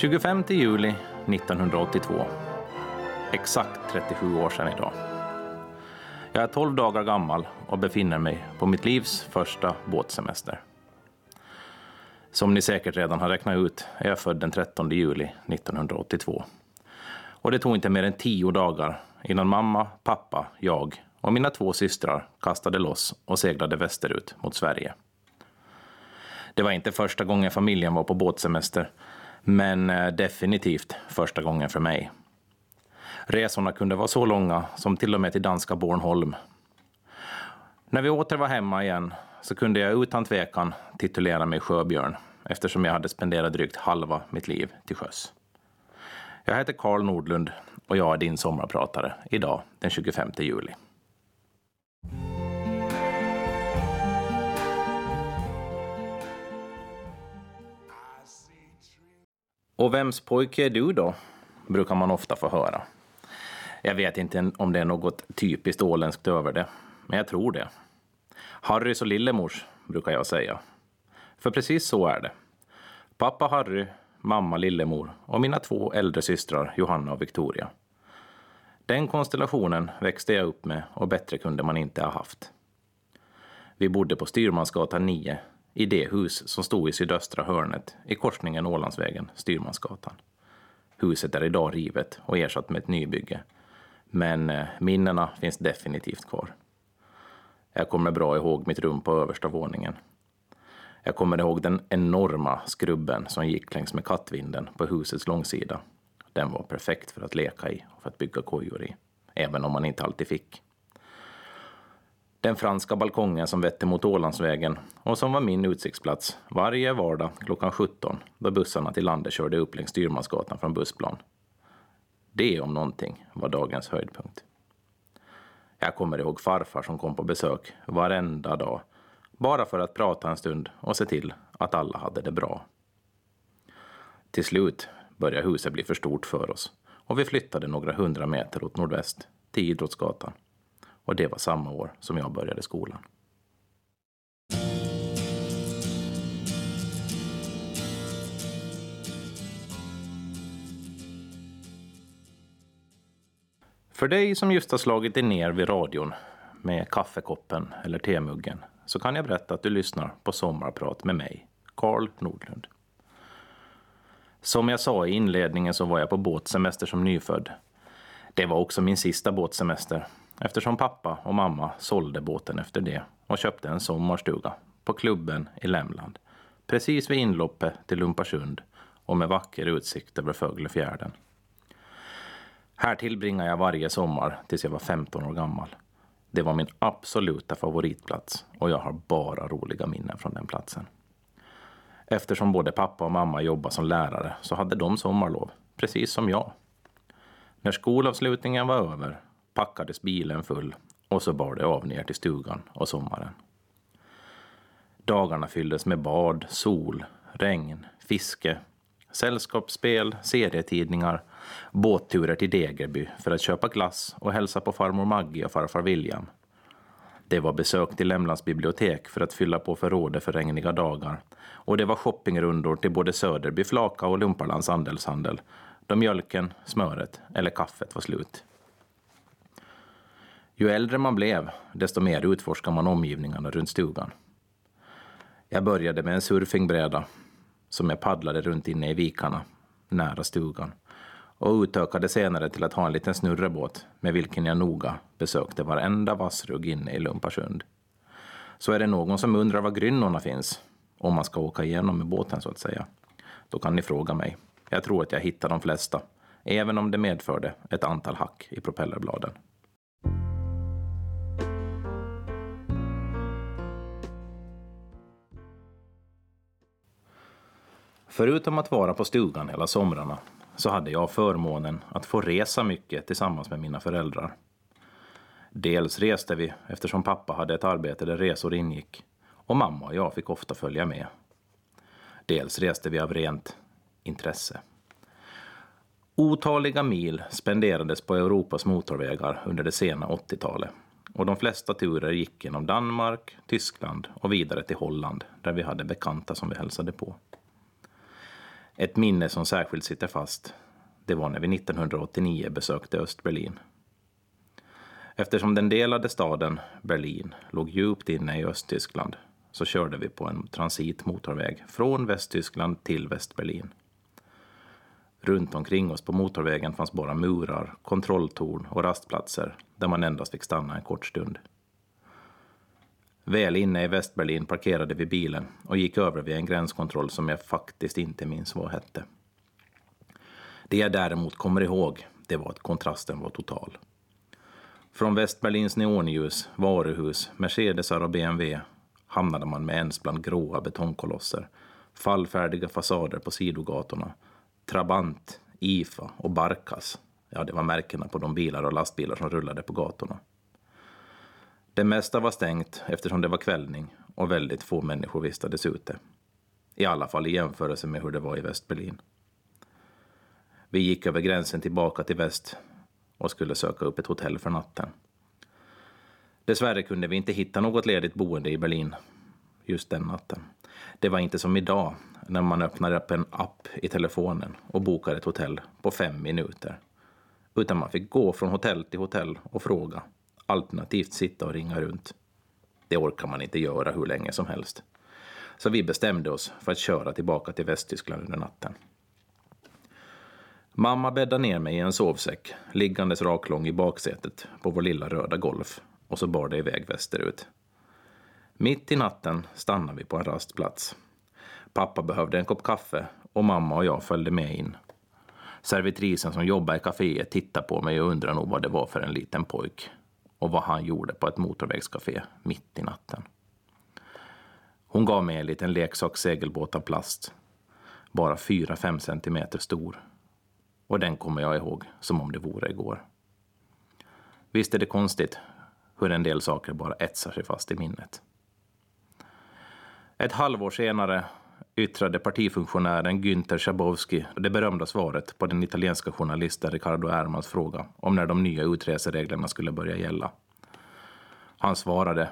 25 juli 1982. Exakt 37 år sedan idag. Jag är 12 dagar gammal och befinner mig på mitt livs första båtsemester. Som ni säkert redan har räknat ut är jag född den 13 juli 1982. Och det tog inte mer än tio dagar innan mamma, pappa, jag och mina två systrar kastade loss och seglade västerut mot Sverige. Det var inte första gången familjen var på båtsemester, men eh, definitivt första gången för mig. Resorna kunde vara så långa som till och med till danska Bornholm. När vi åter var hemma igen så kunde jag utan tvekan titulera mig sjöbjörn eftersom jag hade spenderat drygt halva mitt liv till sjöss. Jag heter Karl Nordlund och jag är din sommarpratare idag den 25 juli. Och vems pojke är du då? brukar man ofta få höra. Jag vet inte om det är något typiskt åländskt över det, men jag tror det. Harrys och Lillemors, brukar jag säga. För precis så är det. Pappa Harry, mamma Lillemor och mina två äldre systrar Johanna och Victoria. Den konstellationen växte jag upp med och bättre kunde man inte ha haft. Vi bodde på Styrmansgatan 9 i det hus som stod i sydöstra hörnet i korsningen Ålandsvägen, Styrmansgatan. Huset är idag rivet och ersatt med ett nybygge. Men eh, minnena finns definitivt kvar. Jag kommer bra ihåg mitt rum på översta våningen. Jag kommer ihåg den enorma skrubben som gick längs med kattvinden på husets långsida. Den var perfekt för att leka i och för att bygga kojor i, även om man inte alltid fick. Den franska balkongen som vette mot Ålandsvägen och som var min utsiktsplats varje vardag klockan 17 då bussarna till landet körde upp längs Styrmansgatan från bussplan. Det om någonting var dagens höjdpunkt. Jag kommer ihåg farfar som kom på besök varenda dag bara för att prata en stund och se till att alla hade det bra. Till slut började huset bli för stort för oss och vi flyttade några hundra meter åt nordväst till Idrottsgatan. Och det var samma år som jag började skolan. För dig som just har slagit dig ner vid radion med kaffekoppen eller temuggen så kan jag berätta att du lyssnar på Sommarprat med mig, Karl Nordlund. Som jag sa i inledningen så var jag på båtsemester som nyfödd. Det var också min sista båtsemester eftersom pappa och mamma sålde båten efter det och köpte en sommarstuga på klubben i Lämland. Precis vid inloppet till Lumparsund och med vacker utsikt över Föglefjärden. Här tillbringade jag varje sommar tills jag var 15 år gammal. Det var min absoluta favoritplats och jag har bara roliga minnen från den platsen. Eftersom både pappa och mamma jobbade som lärare så hade de sommarlov, precis som jag. När skolavslutningen var över packades bilen full och så bar det av ner till stugan och sommaren. Dagarna fylldes med bad, sol, regn, fiske, sällskapsspel, serietidningar, båtturer till Degerby för att köpa glass och hälsa på farmor Maggie och farfar William. Det var besök till Lämlands bibliotek för att fylla på förrådet för regniga dagar. Och det var shoppingrundor till både Söderby Flaka och Lumparlands andelshandel då mjölken, smöret eller kaffet var slut. Ju äldre man blev, desto mer utforskar man omgivningarna runt stugan. Jag började med en surfingbräda som jag paddlade runt inne i vikarna, nära stugan och utökade senare till att ha en liten snurrebåt med vilken jag noga besökte varenda vassrugg inne i Lumparsund. Så är det någon som undrar var grynnorna finns, om man ska åka igenom med båten så att säga, då kan ni fråga mig. Jag tror att jag hittar de flesta, även om det medförde ett antal hack i propellerbladen. Förutom att vara på stugan hela somrarna så hade jag förmånen att få resa mycket tillsammans med mina föräldrar. Dels reste vi eftersom pappa hade ett arbete där resor ingick och mamma och jag fick ofta följa med. Dels reste vi av rent intresse. Otaliga mil spenderades på Europas motorvägar under det sena 80-talet och de flesta turer gick genom Danmark, Tyskland och vidare till Holland där vi hade bekanta som vi hälsade på. Ett minne som särskilt sitter fast, det var när vi 1989 besökte Östberlin. Eftersom den delade staden Berlin låg djupt inne i Östtyskland så körde vi på en transitmotorväg från Västtyskland till Västberlin. Runt omkring oss på motorvägen fanns bara murar, kontrolltorn och rastplatser där man endast fick stanna en kort stund. Väl inne i Västberlin parkerade vi bilen och gick över vid en gränskontroll som jag faktiskt inte minns vad hette. Det jag däremot kommer ihåg, det var att kontrasten var total. Från Västberlins neonljus, varuhus, Mercedesar och BMW hamnade man med ens bland gråa betongkolosser, fallfärdiga fasader på sidogatorna, Trabant, IFA och Barkas. Ja, det var märkena på de bilar och lastbilar som rullade på gatorna. Det mesta var stängt eftersom det var kvällning och väldigt få människor vistades ute. I alla fall i jämförelse med hur det var i Västberlin. Vi gick över gränsen tillbaka till väst och skulle söka upp ett hotell för natten. Dessvärre kunde vi inte hitta något ledigt boende i Berlin just den natten. Det var inte som idag när man öppnar upp en app i telefonen och bokar ett hotell på fem minuter. Utan man fick gå från hotell till hotell och fråga, alternativt sitta och ringa runt. Det orkar man inte göra hur länge som helst. Så vi bestämde oss för att köra tillbaka till Västtyskland under natten. Mamma bäddade ner mig i en sovsäck, liggandes raklång i baksätet på vår lilla röda Golf och så bar det iväg västerut. Mitt i natten stannade vi på en rastplats. Pappa behövde en kopp kaffe och mamma och jag följde med in. Servitrisen som jobbade i kaféet tittade på mig och undrade nog vad det var för en liten pojk och vad han gjorde på ett motorvägscafé mitt i natten. Hon gav mig en liten leksakssegelbåt av plast, bara 4-5 centimeter stor. Och den kommer jag ihåg som om det vore igår. Visst är det konstigt hur en del saker bara etsar sig fast i minnet. Ett halvår senare yttrade partifunktionären Günther Schabowski det berömda svaret på den italienska journalisten Riccardo Ermans fråga om när de nya utresereglerna skulle börja gälla. Han svarade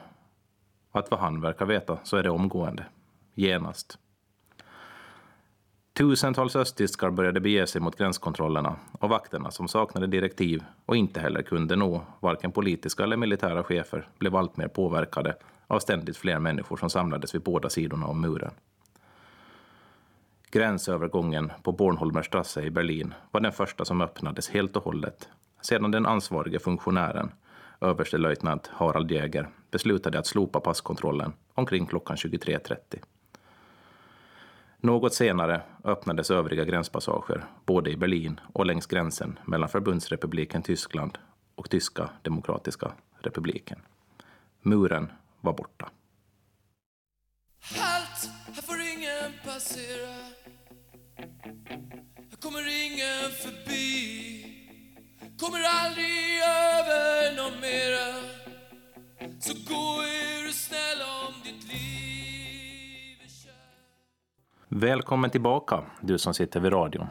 att vad han verkar veta så är det omgående, genast. Tusentals östtyskar började bege sig mot gränskontrollerna och vakterna som saknade direktiv och inte heller kunde nå varken politiska eller militära chefer blev alltmer påverkade av ständigt fler människor som samlades vid båda sidorna om muren. Gränsövergången på Bornholmerstrasse i Berlin var den första som öppnades helt och hållet sedan den ansvarige funktionären, överstelöjtnant Harald Jäger, beslutade att slopa passkontrollen omkring klockan 23.30. Något senare öppnades övriga gränspassager både i Berlin och längs gränsen mellan Förbundsrepubliken Tyskland och Tyska demokratiska republiken. Muren var borta. Halt! Ingen passera Här kommer ingen förbi Kommer aldrig över någon mera Så gå är du snäll om ditt liv är kär Välkommen tillbaka, du som sitter vid radion.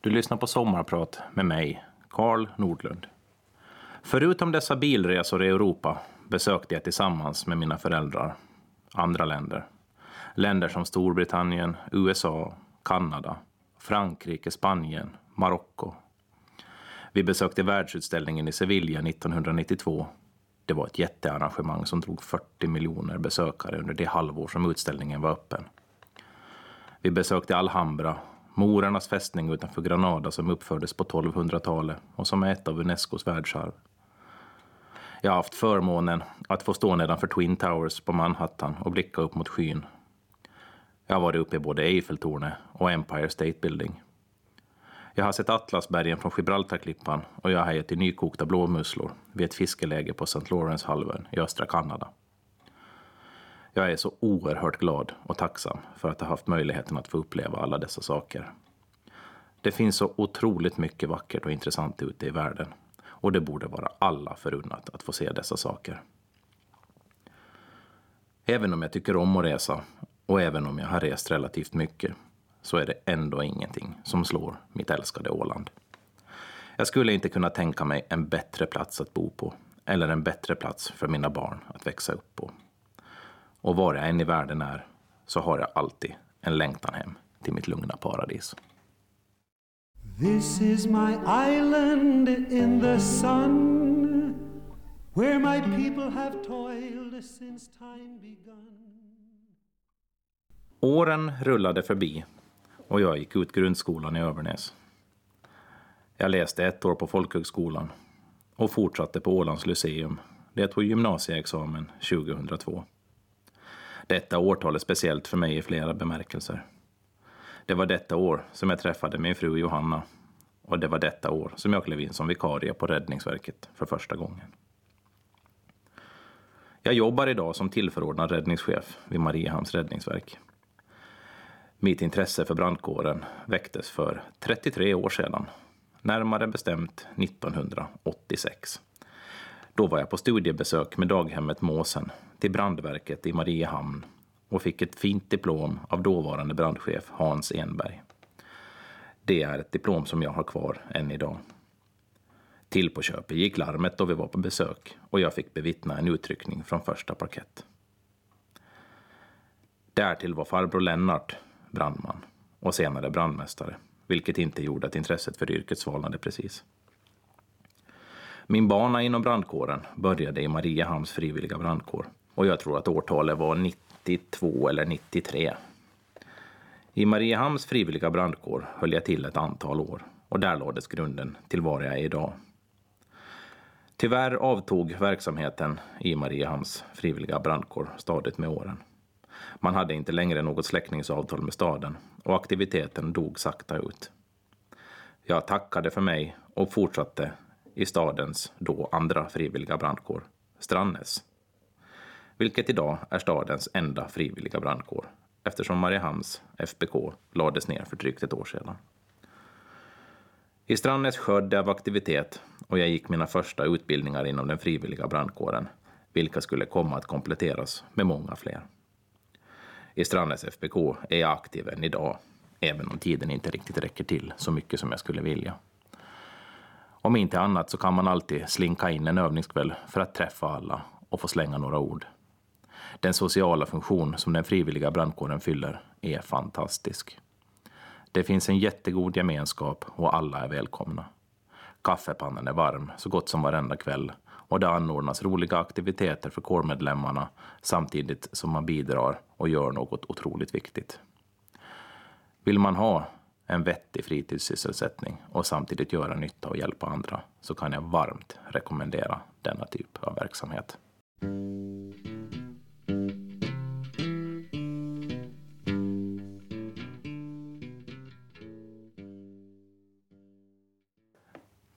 Du lyssnar på Sommarprat med mig, Karl Nordlund. Förutom dessa bilresor i Europa besökte jag tillsammans med mina föräldrar andra länder. Länder som Storbritannien, USA, Kanada, Frankrike, Spanien, Marocko. Vi besökte världsutställningen i Sevilla 1992. Det var ett jättearrangemang som drog 40 miljoner besökare under det halvår som utställningen var öppen. Vi besökte Alhambra, Morernas fästning utanför Granada som uppfördes på 1200-talet och som är ett av Unescos världsarv. Jag har haft förmånen att få stå nedanför Twin Towers på Manhattan och blicka upp mot skyn. Jag har varit uppe i både Eiffeltornet och Empire State Building. Jag har sett Atlasbergen från Gibraltarklippan och jag har ätit nykokta blåmusslor vid ett fiskeläge på St. Lawrence-halvön i östra Kanada. Jag är så oerhört glad och tacksam för att ha haft möjligheten att få uppleva alla dessa saker. Det finns så otroligt mycket vackert och intressant ute i världen och det borde vara alla förunnat att få se dessa saker. Även om jag tycker om att resa och även om jag har rest relativt mycket så är det ändå ingenting som slår mitt älskade Åland. Jag skulle inte kunna tänka mig en bättre plats att bo på eller en bättre plats för mina barn att växa upp på. Och var jag än i världen är så har jag alltid en längtan hem till mitt lugna paradis. This is my island in the sun Where my people have toiled since time begun Åren rullade förbi och jag gick ut grundskolan i Övernäs. Jag läste ett år på folkhögskolan och fortsatte på Ålands Lyceum där jag tog gymnasieexamen 2002. Detta årtal är speciellt för mig i flera bemärkelser. Det var detta år som jag träffade min fru Johanna och det var detta år som jag klev in som vikarie på Räddningsverket för första gången. Jag jobbar idag som tillförordnad räddningschef vid Mariehamns räddningsverk. Mitt intresse för brandkåren väcktes för 33 år sedan, närmare bestämt 1986. Då var jag på studiebesök med daghemmet Måsen till brandverket i Mariehamn och fick ett fint diplom av dåvarande brandchef Hans Enberg. Det är ett diplom som jag har kvar än idag. Till på köpet gick larmet då vi var på besök och jag fick bevittna en utryckning från första parkett. Därtill var farbror Lennart brandman och senare brandmästare, vilket inte gjorde att intresset för yrket svalnade precis. Min bana inom brandkåren började i Mariehamns frivilliga brandkår och jag tror att årtalet var 92 eller 93. I Mariehamns frivilliga brandkår höll jag till ett antal år och där lades grunden till var jag är idag. Tyvärr avtog verksamheten i Mariehamns frivilliga brandkår stadigt med åren. Man hade inte längre något släckningsavtal med staden och aktiviteten dog sakta ut. Jag tackade för mig och fortsatte i stadens då andra frivilliga brandkår, Strannäs. Vilket idag är stadens enda frivilliga brandkår eftersom Mariehamns FBK lades ner för drygt ett år sedan. I Strannäs skördade jag av aktivitet och jag gick mina första utbildningar inom den frivilliga brandkåren, vilka skulle komma att kompletteras med många fler. I Strandnäs FBK är jag aktiv än idag, även om tiden inte riktigt räcker till så mycket som jag skulle vilja. Om inte annat så kan man alltid slinka in en övningskväll för att träffa alla och få slänga några ord. Den sociala funktion som den frivilliga brandkåren fyller är fantastisk. Det finns en jättegod gemenskap och alla är välkomna. Kaffepannan är varm så gott som varenda kväll och det anordnas roliga aktiviteter för kårmedlemmarna samtidigt som man bidrar och gör något otroligt viktigt. Vill man ha en vettig fritidssysselsättning och samtidigt göra nytta och hjälpa andra så kan jag varmt rekommendera denna typ av verksamhet.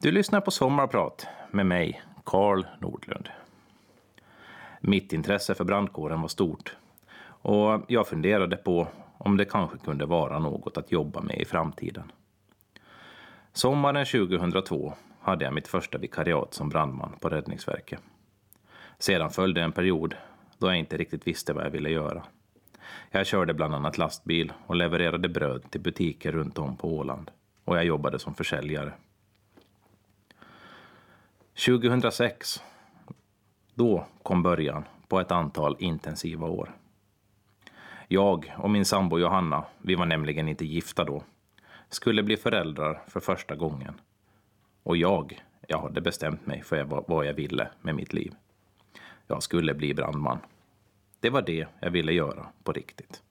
Du lyssnar på Sommarprat med mig, Karl Nordlund. Mitt intresse för brandkåren var stort och jag funderade på om det kanske kunde vara något att jobba med i framtiden. Sommaren 2002 hade jag mitt första vikariat som brandman på Räddningsverket. Sedan följde en period då jag inte riktigt visste vad jag ville göra. Jag körde bland annat lastbil och levererade bröd till butiker runt om på Åland och jag jobbade som försäljare. 2006, då kom början på ett antal intensiva år. Jag och min sambo Johanna, vi var nämligen inte gifta då, skulle bli föräldrar för första gången. Och jag, jag hade bestämt mig för vad jag ville med mitt liv. Jag skulle bli brandman. Det var det jag ville göra på riktigt.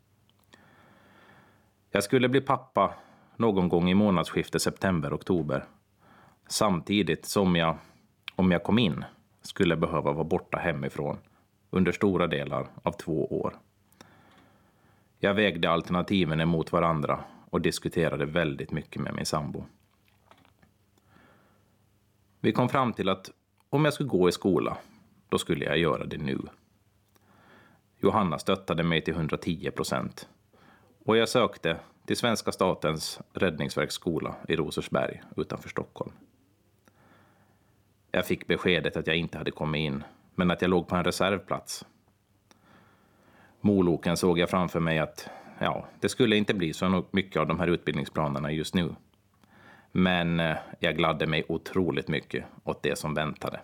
Jag skulle bli pappa någon gång i månadsskiftet september-oktober. Samtidigt som jag, om jag kom in, skulle behöva vara borta hemifrån under stora delar av två år. Jag vägde alternativen emot varandra och diskuterade väldigt mycket med min sambo. Vi kom fram till att om jag skulle gå i skola, då skulle jag göra det nu. Johanna stöttade mig till 110 procent och jag sökte till svenska statens räddningsverksskola i Rosersberg utanför Stockholm. Jag fick beskedet att jag inte hade kommit in, men att jag låg på en reservplats Moloken såg jag framför mig att ja, det skulle inte bli så mycket av de här utbildningsplanerna just nu. Men eh, jag gladde mig otroligt mycket åt det som väntade.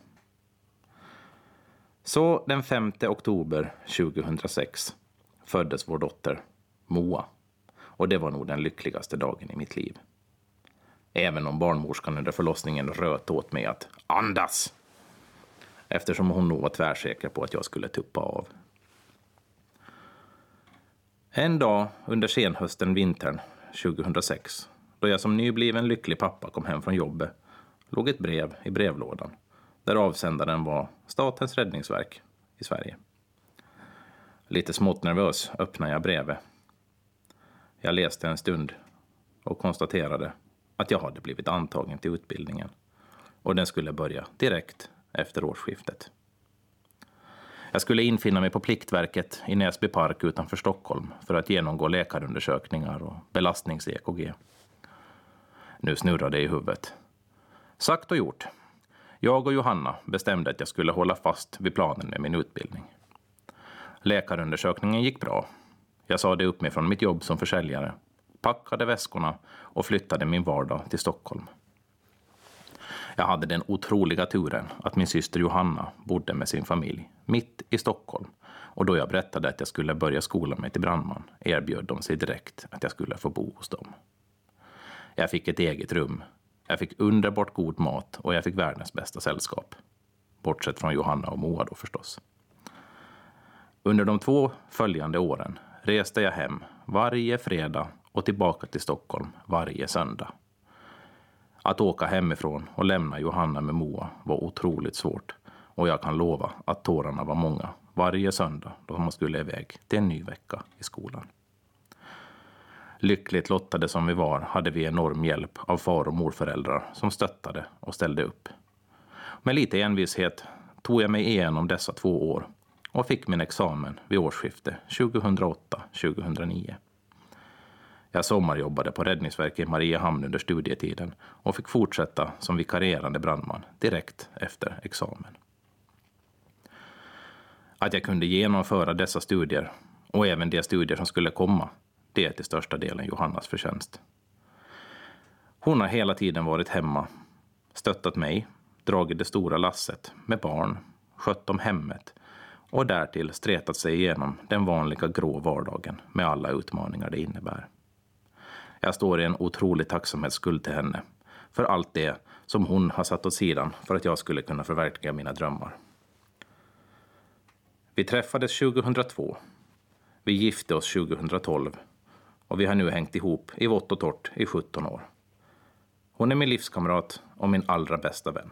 Så den 5 oktober 2006 föddes vår dotter Moa. och det var nog den lyckligaste dagen i mitt liv. Även om barnmorskan under förlossningen röt åt mig att andas, eftersom hon nog var tvärsäker på att jag skulle tuppa av. En dag under senhösten vintern 2006, då jag som nybliven lycklig pappa kom hem från jobbet, låg ett brev i brevlådan där avsändaren var Statens räddningsverk i Sverige. Lite smått nervös öppnade jag brevet. Jag läste en stund och konstaterade att jag hade blivit antagen till utbildningen och den skulle börja direkt efter årsskiftet. Jag skulle infinna mig på Pliktverket i Näsby park utanför Stockholm för att genomgå läkarundersökningar och belastnings-EKG. Nu snurrade det i huvudet. Sagt och gjort. Jag och Johanna bestämde att jag skulle hålla fast vid planen med min utbildning. Läkarundersökningen gick bra. Jag sade upp mig från mitt jobb som försäljare, packade väskorna och flyttade min vardag till Stockholm. Jag hade den otroliga turen att min syster Johanna bodde med sin familj mitt i Stockholm och då jag berättade att jag skulle börja skola mig till brandman erbjöd de sig direkt att jag skulle få bo hos dem. Jag fick ett eget rum, jag fick underbart god mat och jag fick världens bästa sällskap. Bortsett från Johanna och Moa då förstås. Under de två följande åren reste jag hem varje fredag och tillbaka till Stockholm varje söndag. Att åka hemifrån och lämna Johanna med Moa var otroligt svårt och jag kan lova att tårarna var många varje söndag då man skulle iväg till en ny vecka i skolan. Lyckligt lottade som vi var hade vi enorm hjälp av far och morföräldrar som stöttade och ställde upp. Med lite envishet tog jag mig igenom dessa två år och fick min examen vid årsskiftet 2008-2009. Jag sommarjobbade på Räddningsverket i Mariehamn under studietiden och fick fortsätta som vikarierande brandman direkt efter examen. Att jag kunde genomföra dessa studier och även de studier som skulle komma, det är till största delen Johannas förtjänst. Hon har hela tiden varit hemma, stöttat mig, dragit det stora lasset med barn, skött om hemmet och därtill stretat sig igenom den vanliga grå vardagen med alla utmaningar det innebär. Jag står i en otrolig tacksamhetsskuld till henne för allt det som hon har satt åt sidan för att jag skulle kunna förverkliga mina drömmar. Vi träffades 2002. Vi gifte oss 2012 och vi har nu hängt ihop i vått och torrt i 17 år. Hon är min livskamrat och min allra bästa vän.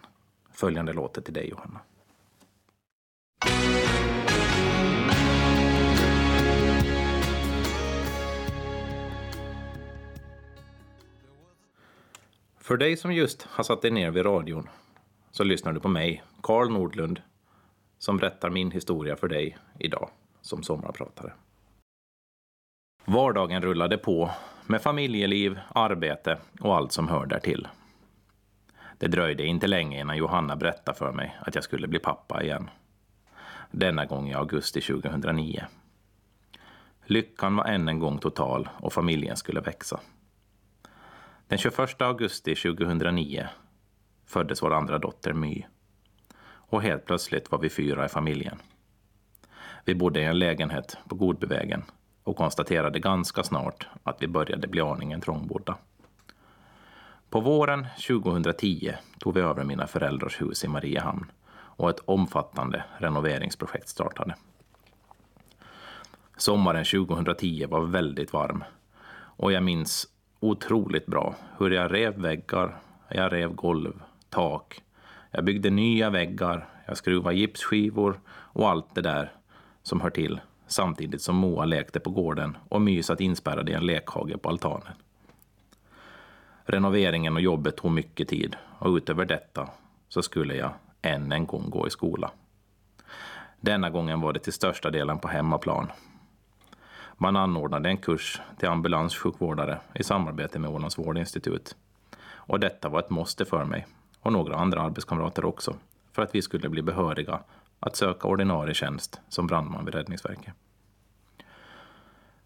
Följande låter till dig, Johanna. För dig som just har satt dig ner vid radion så lyssnar du på mig, Karl Nordlund, som berättar min historia för dig idag som sommarpratare. Vardagen rullade på med familjeliv, arbete och allt som hör därtill. Det dröjde inte länge innan Johanna berättade för mig att jag skulle bli pappa igen. Denna gång i augusti 2009. Lyckan var än en gång total och familjen skulle växa. Den 21 augusti 2009 föddes vår andra dotter My. Och helt plötsligt var vi fyra i familjen. Vi bodde i en lägenhet på Godbyvägen och konstaterade ganska snart att vi började bli aningen trångbodda. På våren 2010 tog vi över mina föräldrars hus i Mariehamn och ett omfattande renoveringsprojekt startade. Sommaren 2010 var väldigt varm och jag minns otroligt bra hur jag rev väggar, jag rev golv, tak. Jag byggde nya väggar, jag skruvade gipsskivor och allt det där som hör till samtidigt som Moa lekte på gården och My satt inspärrad i en lekhage på altanen. Renoveringen och jobbet tog mycket tid och utöver detta så skulle jag än en gång gå i skola. Denna gången var det till största delen på hemmaplan man anordnade en kurs till ambulanssjukvårdare i samarbete med Ålands vårdinstitut. Och detta var ett måste för mig och några andra arbetskamrater också för att vi skulle bli behöriga att söka ordinarie tjänst som brandman vid Räddningsverket.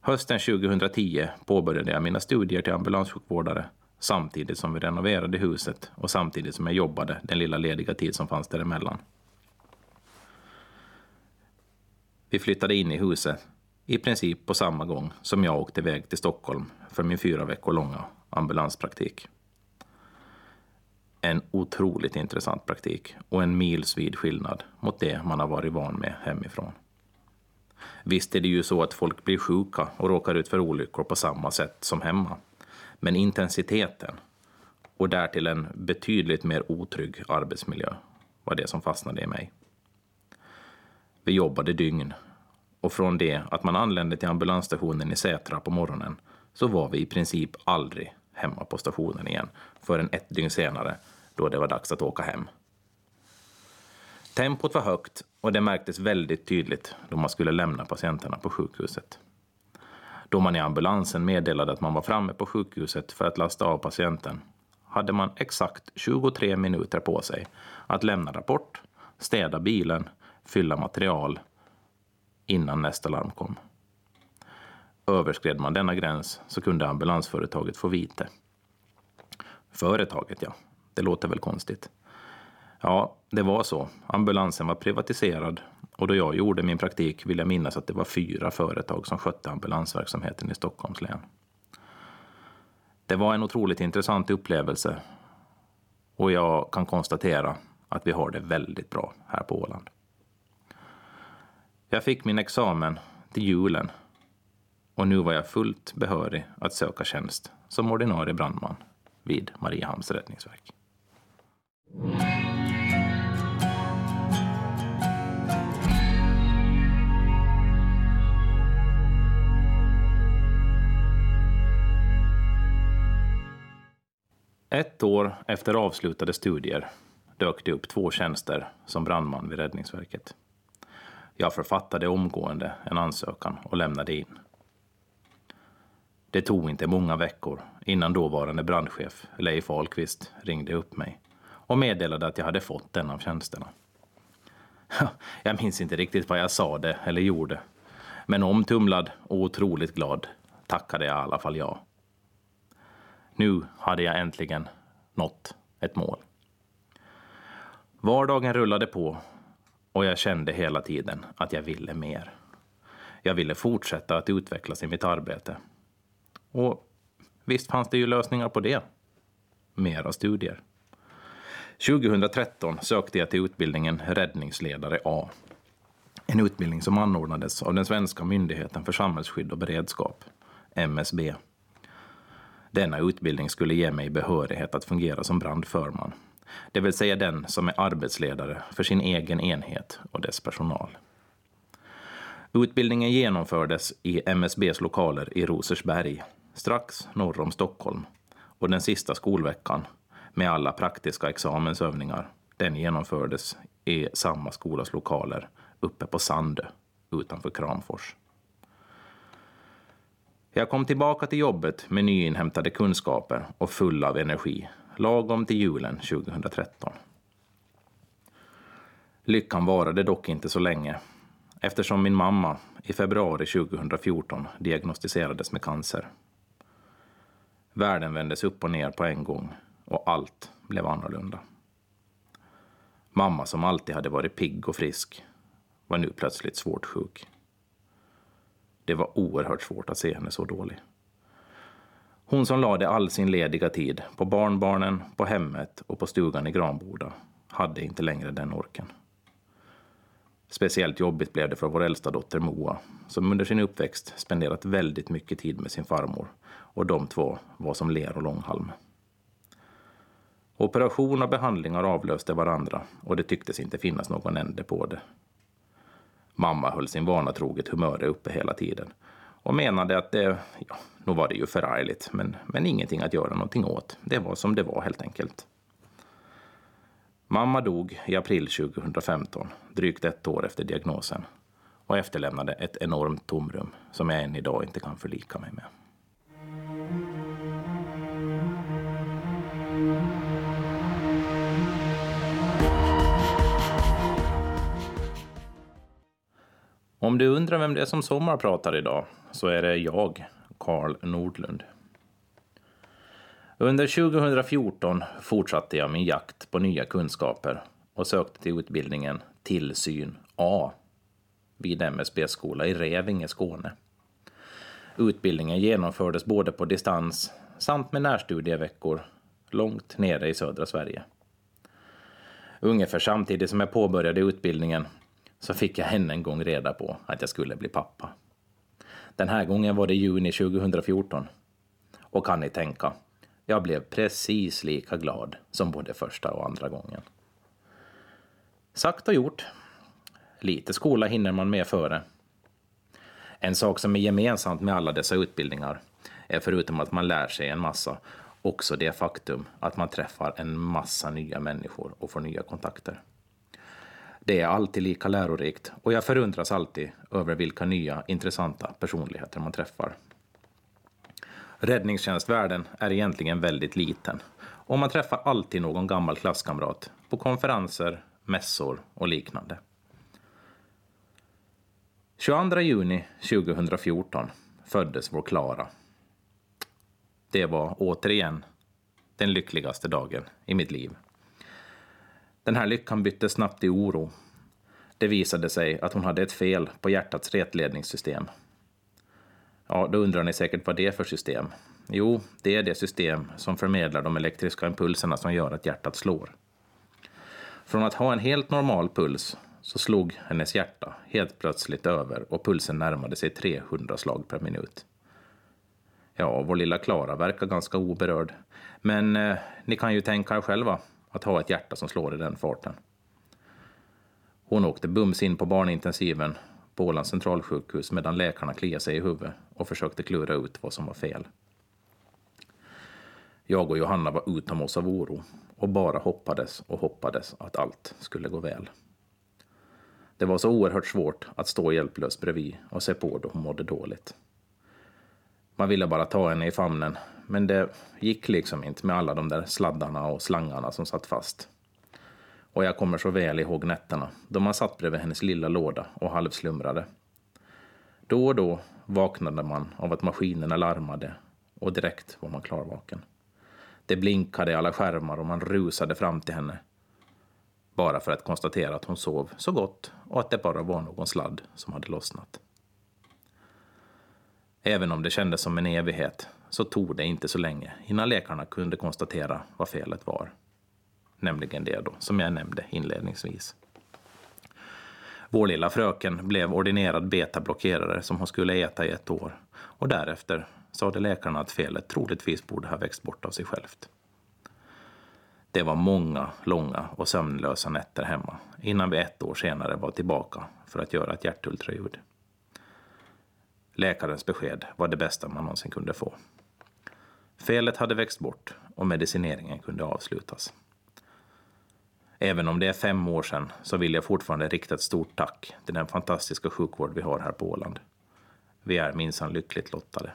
Hösten 2010 påbörjade jag mina studier till ambulanssjukvårdare samtidigt som vi renoverade huset och samtidigt som jag jobbade den lilla lediga tid som fanns däremellan. Vi flyttade in i huset i princip på samma gång som jag åkte iväg till Stockholm för min fyra veckor långa ambulanspraktik. En otroligt intressant praktik och en milsvid skillnad mot det man har varit van med hemifrån. Visst är det ju så att folk blir sjuka och råkar ut för olyckor på samma sätt som hemma. Men intensiteten och därtill en betydligt mer otrygg arbetsmiljö var det som fastnade i mig. Vi jobbade dygn och från det att man anlände till ambulansstationen i Sätra på morgonen så var vi i princip aldrig hemma på stationen igen förrän ett dygn senare då det var dags att åka hem. Tempot var högt och det märktes väldigt tydligt då man skulle lämna patienterna på sjukhuset. Då man i ambulansen meddelade att man var framme på sjukhuset för att lasta av patienten hade man exakt 23 minuter på sig att lämna rapport, städa bilen, fylla material innan nästa larm kom. Överskred man denna gräns så kunde ambulansföretaget få vite. Företaget, ja. Det låter väl konstigt. Ja, det var så. Ambulansen var privatiserad och då jag gjorde min praktik vill jag minnas att det var fyra företag som skötte ambulansverksamheten i Stockholms län. Det var en otroligt intressant upplevelse och jag kan konstatera att vi har det väldigt bra här på Åland. Jag fick min examen till julen och nu var jag fullt behörig att söka tjänst som ordinarie brandman vid Mariehamns räddningsverk. Ett år efter avslutade studier dök det upp två tjänster som brandman vid Räddningsverket. Jag författade omgående en ansökan och lämnade in. Det tog inte många veckor innan dåvarande brandchef Leif Ahlqvist ringde upp mig och meddelade att jag hade fått en av tjänsterna. Jag minns inte riktigt vad jag sa det eller gjorde, men omtumlad och otroligt glad tackade jag i alla fall ja. Nu hade jag äntligen nått ett mål. Vardagen rullade på och jag kände hela tiden att jag ville mer. Jag ville fortsätta att utvecklas i mitt arbete. Och visst fanns det ju lösningar på det. Mera studier. 2013 sökte jag till utbildningen räddningsledare A. En utbildning som anordnades av den svenska myndigheten för samhällsskydd och beredskap, MSB. Denna utbildning skulle ge mig behörighet att fungera som brandförman, det vill säga den som är arbetsledare för sin egen enhet och dess personal. Utbildningen genomfördes i MSBs lokaler i Rosersberg, strax norr om Stockholm, och den sista skolveckan med alla praktiska examensövningar, den genomfördes i samma skolas lokaler uppe på Sandö utanför Kramfors. Jag kom tillbaka till jobbet med nyinhämtade kunskaper och full av energi, lagom till julen 2013. Lyckan varade dock inte så länge, eftersom min mamma i februari 2014 diagnostiserades med cancer. Världen vändes upp och ner på en gång och allt blev annorlunda. Mamma som alltid hade varit pigg och frisk var nu plötsligt svårt sjuk. Det var oerhört svårt att se henne så dålig. Hon som lade all sin lediga tid på barnbarnen, på hemmet och på stugan i Granboda hade inte längre den orken. Speciellt jobbigt blev det för vår äldsta dotter Moa, som under sin uppväxt spenderat väldigt mycket tid med sin farmor och de två var som ler och långhalm. Operation och behandlingar avlöste varandra och det tycktes inte finnas någon ände på det. Mamma höll sin vana troget humör uppe hela tiden och menade att det, ja, nog var det ju förargligt, men, men ingenting att göra någonting åt. Det var som det var helt enkelt. Mamma dog i april 2015, drygt ett år efter diagnosen och efterlämnade ett enormt tomrum som jag än idag inte kan förlika mig med. Om du undrar vem det är som sommarpratar idag så är det jag, Karl Nordlund. Under 2014 fortsatte jag min jakt på nya kunskaper och sökte till utbildningen Tillsyn A. vid MSB-skola i Revinge, Skåne. Utbildningen genomfördes både på distans samt med närstudieveckor långt nere i södra Sverige. Ungefär samtidigt som jag påbörjade utbildningen så fick jag än en gång reda på att jag skulle bli pappa. Den här gången var det juni 2014. Och kan ni tänka, jag blev precis lika glad som både första och andra gången. Sagt och gjort. Lite skola hinner man med före. En sak som är gemensamt med alla dessa utbildningar är förutom att man lär sig en massa också det faktum att man träffar en massa nya människor och får nya kontakter. Det är alltid lika lärorikt och jag förundras alltid över vilka nya intressanta personligheter man träffar. Räddningstjänstvärlden är egentligen väldigt liten och man träffar alltid någon gammal klasskamrat på konferenser, mässor och liknande. 22 juni 2014 föddes vår Klara. Det var återigen den lyckligaste dagen i mitt liv. Den här lyckan bytte snabbt i oro. Det visade sig att hon hade ett fel på hjärtats retledningssystem. Ja, då undrar ni säkert vad det är för system. Jo, det är det system som förmedlar de elektriska impulserna som gör att hjärtat slår. Från att ha en helt normal puls så slog hennes hjärta helt plötsligt över och pulsen närmade sig 300 slag per minut. Ja, vår lilla Klara verkar ganska oberörd. Men eh, ni kan ju tänka er själva att ha ett hjärta som slår i den farten. Hon åkte bums in på barnintensiven på Ålands centralsjukhus medan läkarna kliade sig i huvudet och försökte klura ut vad som var fel. Jag och Johanna var utom oss av oro och bara hoppades och hoppades att allt skulle gå väl. Det var så oerhört svårt att stå hjälplös bredvid och se på då hon mådde dåligt. Man ville bara ta henne i famnen, men det gick liksom inte med alla de där sladdarna och slangarna som satt fast. Och jag kommer så väl ihåg nätterna då man satt bredvid hennes lilla låda och halvslumrade. Då och då vaknade man av att maskinerna larmade och direkt var man klarvaken. Det blinkade i alla skärmar och man rusade fram till henne. Bara för att konstatera att hon sov så gott och att det bara var någon sladd som hade lossnat. Även om det kändes som en evighet så tog det inte så länge innan läkarna kunde konstatera vad felet var. Nämligen det då, som jag nämnde inledningsvis. Vår lilla fröken blev ordinerad betablockerare som hon skulle äta i ett år och därefter sade läkarna att felet troligtvis borde ha växt bort av sig självt. Det var många, långa och sömnlösa nätter hemma innan vi ett år senare var tillbaka för att göra ett hjärtultraljud. Läkarens besked var det bästa man någonsin kunde få. Felet hade växt bort och medicineringen kunde avslutas. Även om det är fem år sedan så vill jag fortfarande rikta ett stort tack till den fantastiska sjukvård vi har här på Åland. Vi är minsann lyckligt lottade.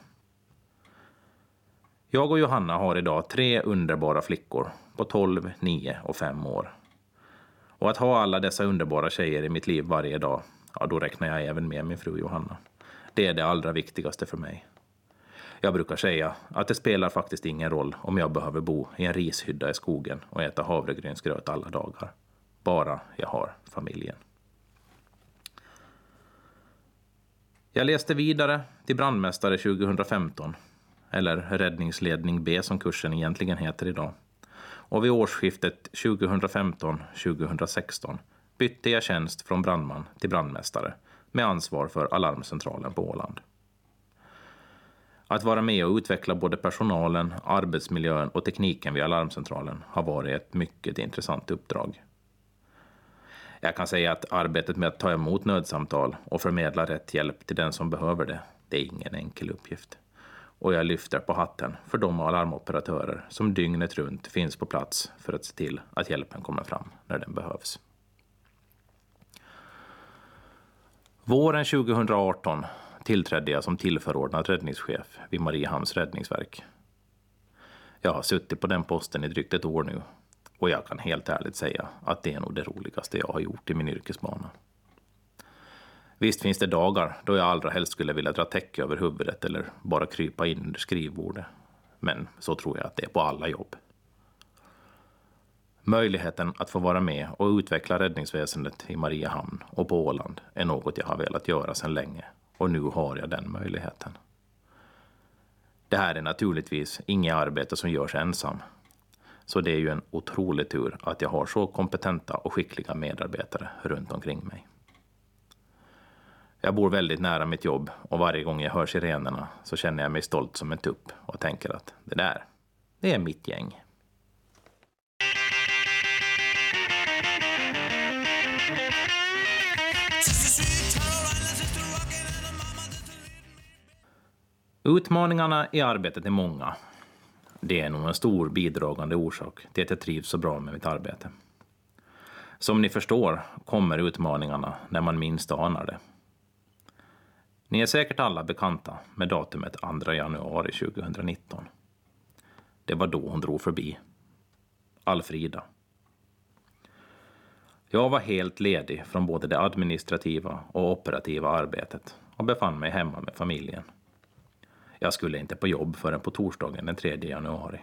Jag och Johanna har idag tre underbara flickor på 12, 9 och 5 år. Och att ha alla dessa underbara tjejer i mitt liv varje dag, ja då räknar jag även med min fru Johanna. Det är det allra viktigaste för mig. Jag brukar säga att det spelar faktiskt ingen roll om jag behöver bo i en rishydda i skogen och äta havregrynsgröt alla dagar. Bara jag har familjen. Jag läste vidare till brandmästare 2015, eller räddningsledning B som kursen egentligen heter idag. Och vid årsskiftet 2015-2016 bytte jag tjänst från brandman till brandmästare med ansvar för alarmcentralen på Åland. Att vara med och utveckla både personalen, arbetsmiljön och tekniken vid alarmcentralen har varit ett mycket intressant uppdrag. Jag kan säga att arbetet med att ta emot nödsamtal och förmedla rätt hjälp till den som behöver det, det är ingen enkel uppgift. Och jag lyfter på hatten för de alarmoperatörer som dygnet runt finns på plats för att se till att hjälpen kommer fram när den behövs. Våren 2018 tillträdde jag som tillförordnad räddningschef vid Mariehamns räddningsverk. Jag har suttit på den posten i drygt ett år nu och jag kan helt ärligt säga att det är nog det roligaste jag har gjort i min yrkesbana. Visst finns det dagar då jag allra helst skulle vilja dra täcke över huvudet eller bara krypa in under skrivbordet. Men så tror jag att det är på alla jobb. Möjligheten att få vara med och utveckla räddningsväsendet i Mariehamn och på Åland är något jag har velat göra sedan länge och nu har jag den möjligheten. Det här är naturligtvis inget arbete som görs ensam. Så det är ju en otrolig tur att jag har så kompetenta och skickliga medarbetare runt omkring mig. Jag bor väldigt nära mitt jobb och varje gång jag hör sirenerna så känner jag mig stolt som en tupp och tänker att det där, det är mitt gäng. Utmaningarna i arbetet är många. Det är nog en stor bidragande orsak till att jag trivs så bra med mitt arbete. Som ni förstår kommer utmaningarna när man minst anar det. Ni är säkert alla bekanta med datumet 2 januari 2019. Det var då hon drog förbi. Alfrida. Jag var helt ledig från både det administrativa och operativa arbetet och befann mig hemma med familjen. Jag skulle inte på jobb förrän på torsdagen den 3 januari.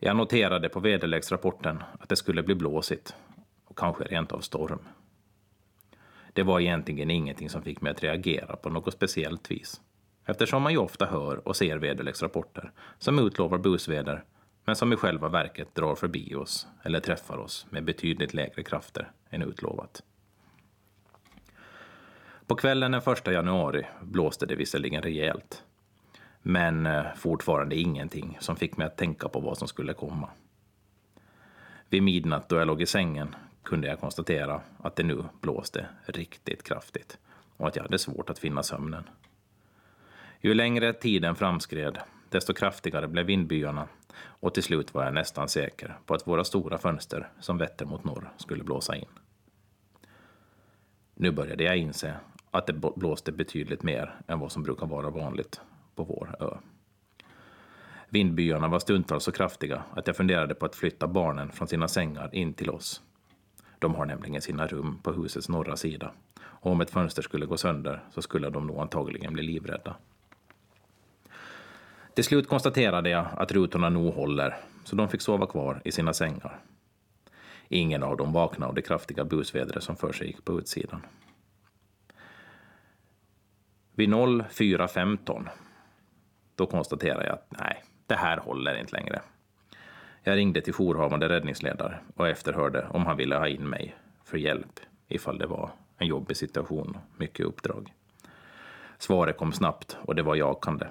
Jag noterade på väderleksrapporten att det skulle bli blåsigt och kanske rent av storm. Det var egentligen ingenting som fick mig att reagera på något speciellt vis eftersom man ju ofta hör och ser väderleksrapporter som utlovar busväder men som i själva verket drar förbi oss eller träffar oss med betydligt lägre krafter än utlovat. På kvällen den 1 januari blåste det visserligen rejält. Men eh, fortfarande ingenting som fick mig att tänka på vad som skulle komma. Vid midnatt då jag låg i sängen kunde jag konstatera att det nu blåste riktigt kraftigt och att jag hade svårt att finna sömnen. Ju längre tiden framskred, desto kraftigare blev vindbyarna och till slut var jag nästan säker på att våra stora fönster som vetter mot norr skulle blåsa in. Nu började jag inse att det blåste betydligt mer än vad som brukar vara vanligt på vår ö. Vindbyarna var stundtals så kraftiga att jag funderade på att flytta barnen från sina sängar in till oss. De har nämligen sina rum på husets norra sida och om ett fönster skulle gå sönder så skulle de nog antagligen bli livrädda. Till slut konstaterade jag att rutorna nog håller, så de fick sova kvar i sina sängar. Ingen av dem vaknade av det kraftiga busvädret som för sig gick på utsidan. Vid 04.15 då konstaterade jag att nej, det här håller inte längre. Jag ringde till jourhavande räddningsledare och efterhörde om han ville ha in mig för hjälp ifall det var en jobbig situation och mycket uppdrag. Svaret kom snabbt och det var jakande.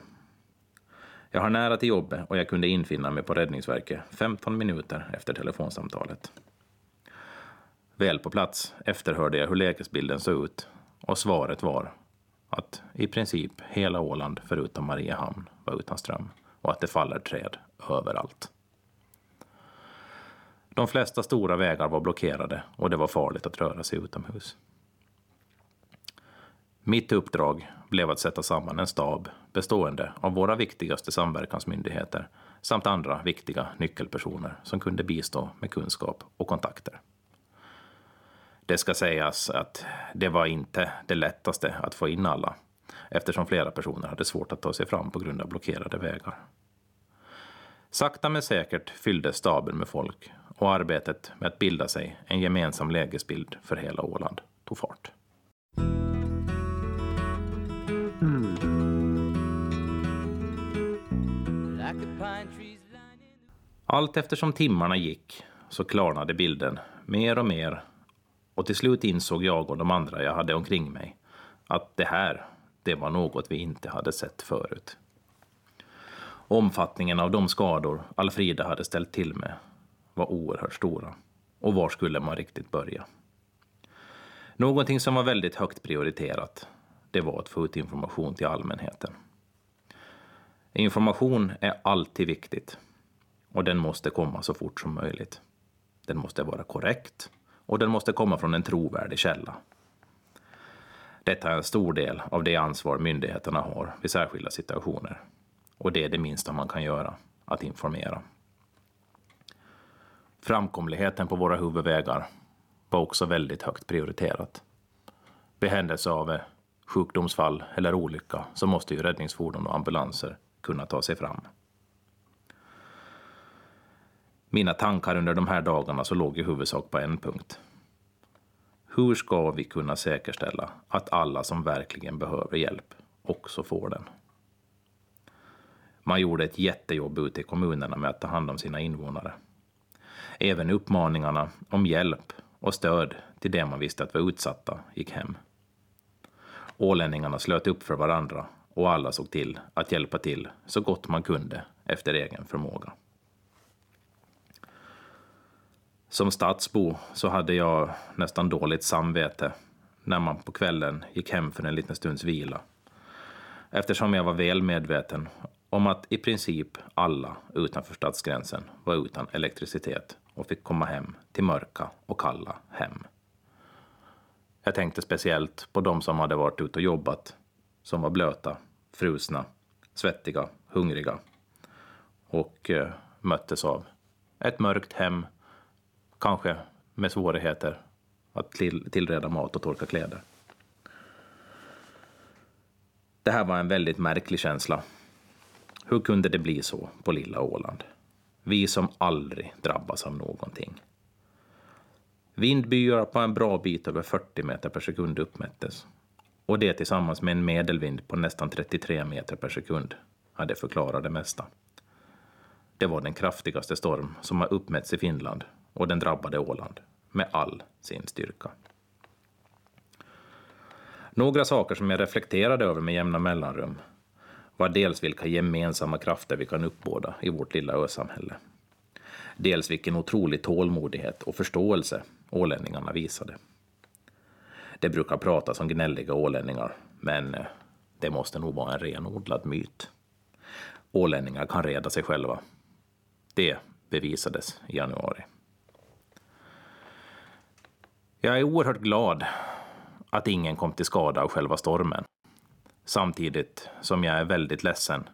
Jag har nära till jobbet och jag kunde infinna mig på Räddningsverket 15 minuter efter telefonsamtalet. Väl på plats efterhörde jag hur lägesbilden såg ut och svaret var att i princip hela Åland förutom Mariehamn var utan ström och att det faller träd överallt. De flesta stora vägar var blockerade och det var farligt att röra sig utomhus. Mitt uppdrag blev att sätta samman en stab bestående av våra viktigaste samverkansmyndigheter samt andra viktiga nyckelpersoner som kunde bistå med kunskap och kontakter. Det ska sägas att det var inte det lättaste att få in alla eftersom flera personer hade svårt att ta sig fram på grund av blockerade vägar. Sakta men säkert fylldes staben med folk och arbetet med att bilda sig en gemensam lägesbild för hela Åland tog fart. Allt eftersom timmarna gick så klarnade bilden mer och mer och till slut insåg jag och de andra jag hade omkring mig att det här, det var något vi inte hade sett förut. Omfattningen av de skador Alfrida hade ställt till med var oerhört stora. Och var skulle man riktigt börja? Någonting som var väldigt högt prioriterat, det var att få ut information till allmänheten. Information är alltid viktigt och den måste komma så fort som möjligt. Den måste vara korrekt och den måste komma från en trovärdig källa. Detta är en stor del av det ansvar myndigheterna har vid särskilda situationer. Och det är det minsta man kan göra, att informera. Framkomligheten på våra huvudvägar var också väldigt högt prioriterat. Vid händelse av sjukdomsfall eller olycka så måste ju räddningsfordon och ambulanser kunna ta sig fram. Mina tankar under de här dagarna så låg i huvudsak på en punkt. Hur ska vi kunna säkerställa att alla som verkligen behöver hjälp också får den? Man gjorde ett jättejobb ute i kommunerna med att ta hand om sina invånare. Även uppmaningarna om hjälp och stöd till det man visste att var utsatta gick hem. Ålänningarna slöt upp för varandra och alla såg till att hjälpa till så gott man kunde efter egen förmåga. Som stadsbo så hade jag nästan dåligt samvete när man på kvällen gick hem för en liten stunds vila. Eftersom jag var väl medveten om att i princip alla utanför stadsgränsen var utan elektricitet och fick komma hem till mörka och kalla hem. Jag tänkte speciellt på de som hade varit ute och jobbat, som var blöta, frusna, svettiga, hungriga och eh, möttes av ett mörkt hem, kanske med svårigheter att till, tillreda mat och torka kläder. Det här var en väldigt märklig känsla. Hur kunde det bli så på lilla Åland? Vi som aldrig drabbas av någonting. Vindbyar på en bra bit över 40 meter per sekund uppmättes. Och det tillsammans med en medelvind på nästan 33 meter per sekund hade förklarat det mesta. Det var den kraftigaste storm som har uppmätts i Finland och den drabbade Åland med all sin styrka. Några saker som jag reflekterade över med jämna mellanrum var dels vilka gemensamma krafter vi kan uppbåda i vårt lilla ösamhälle. Dels vilken otrolig tålmodighet och förståelse ålänningarna visade. Det brukar pratas om gnälliga ålänningar, men eh, det måste nog vara en renodlad myt. Ålänningar kan reda sig själva. Det bevisades i januari. Jag är oerhört glad att ingen kom till skada av själva stormen. Samtidigt som jag är väldigt ledsen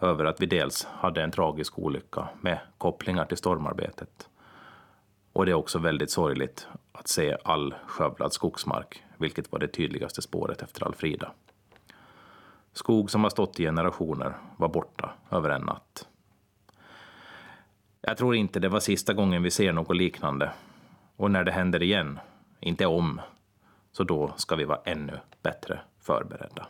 över att vi dels hade en tragisk olycka med kopplingar till stormarbetet. Och det är också väldigt sorgligt att se all skövlad skogsmark, vilket var det tydligaste spåret efter Alfrida. Skog som har stått i generationer var borta över en natt. Jag tror inte det var sista gången vi ser något liknande. Och när det händer igen, inte om, så då ska vi vara ännu bättre förberedda.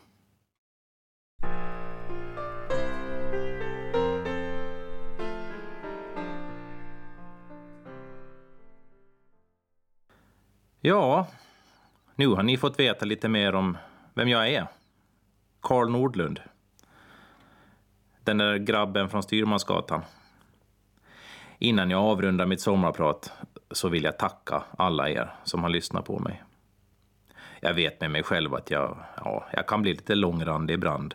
Ja, nu har ni fått veta lite mer om vem jag är. Karl Nordlund. Den där grabben från Styrmansgatan. Innan jag avrundar mitt sommarprat så vill jag tacka alla er som har lyssnat på mig. Jag vet med mig själv att jag, ja, jag kan bli lite långrandig ibland.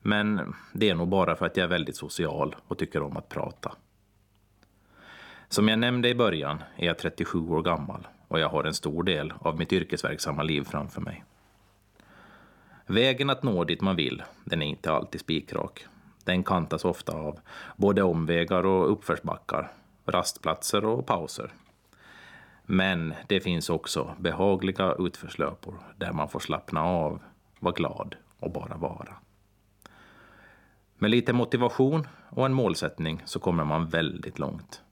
Men det är nog bara för att jag är väldigt social och tycker om att prata. Som jag nämnde i början är jag 37 år gammal och jag har en stor del av mitt yrkesverksamma liv framför mig. Vägen att nå dit man vill, den är inte alltid spikrak. Den kantas ofta av både omvägar och uppförsbackar, rastplatser och pauser. Men det finns också behagliga utförslöpor där man får slappna av, vara glad och bara vara. Med lite motivation och en målsättning så kommer man väldigt långt.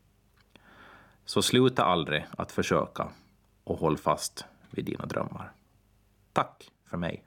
Så sluta aldrig att försöka och håll fast vid dina drömmar. Tack för mig.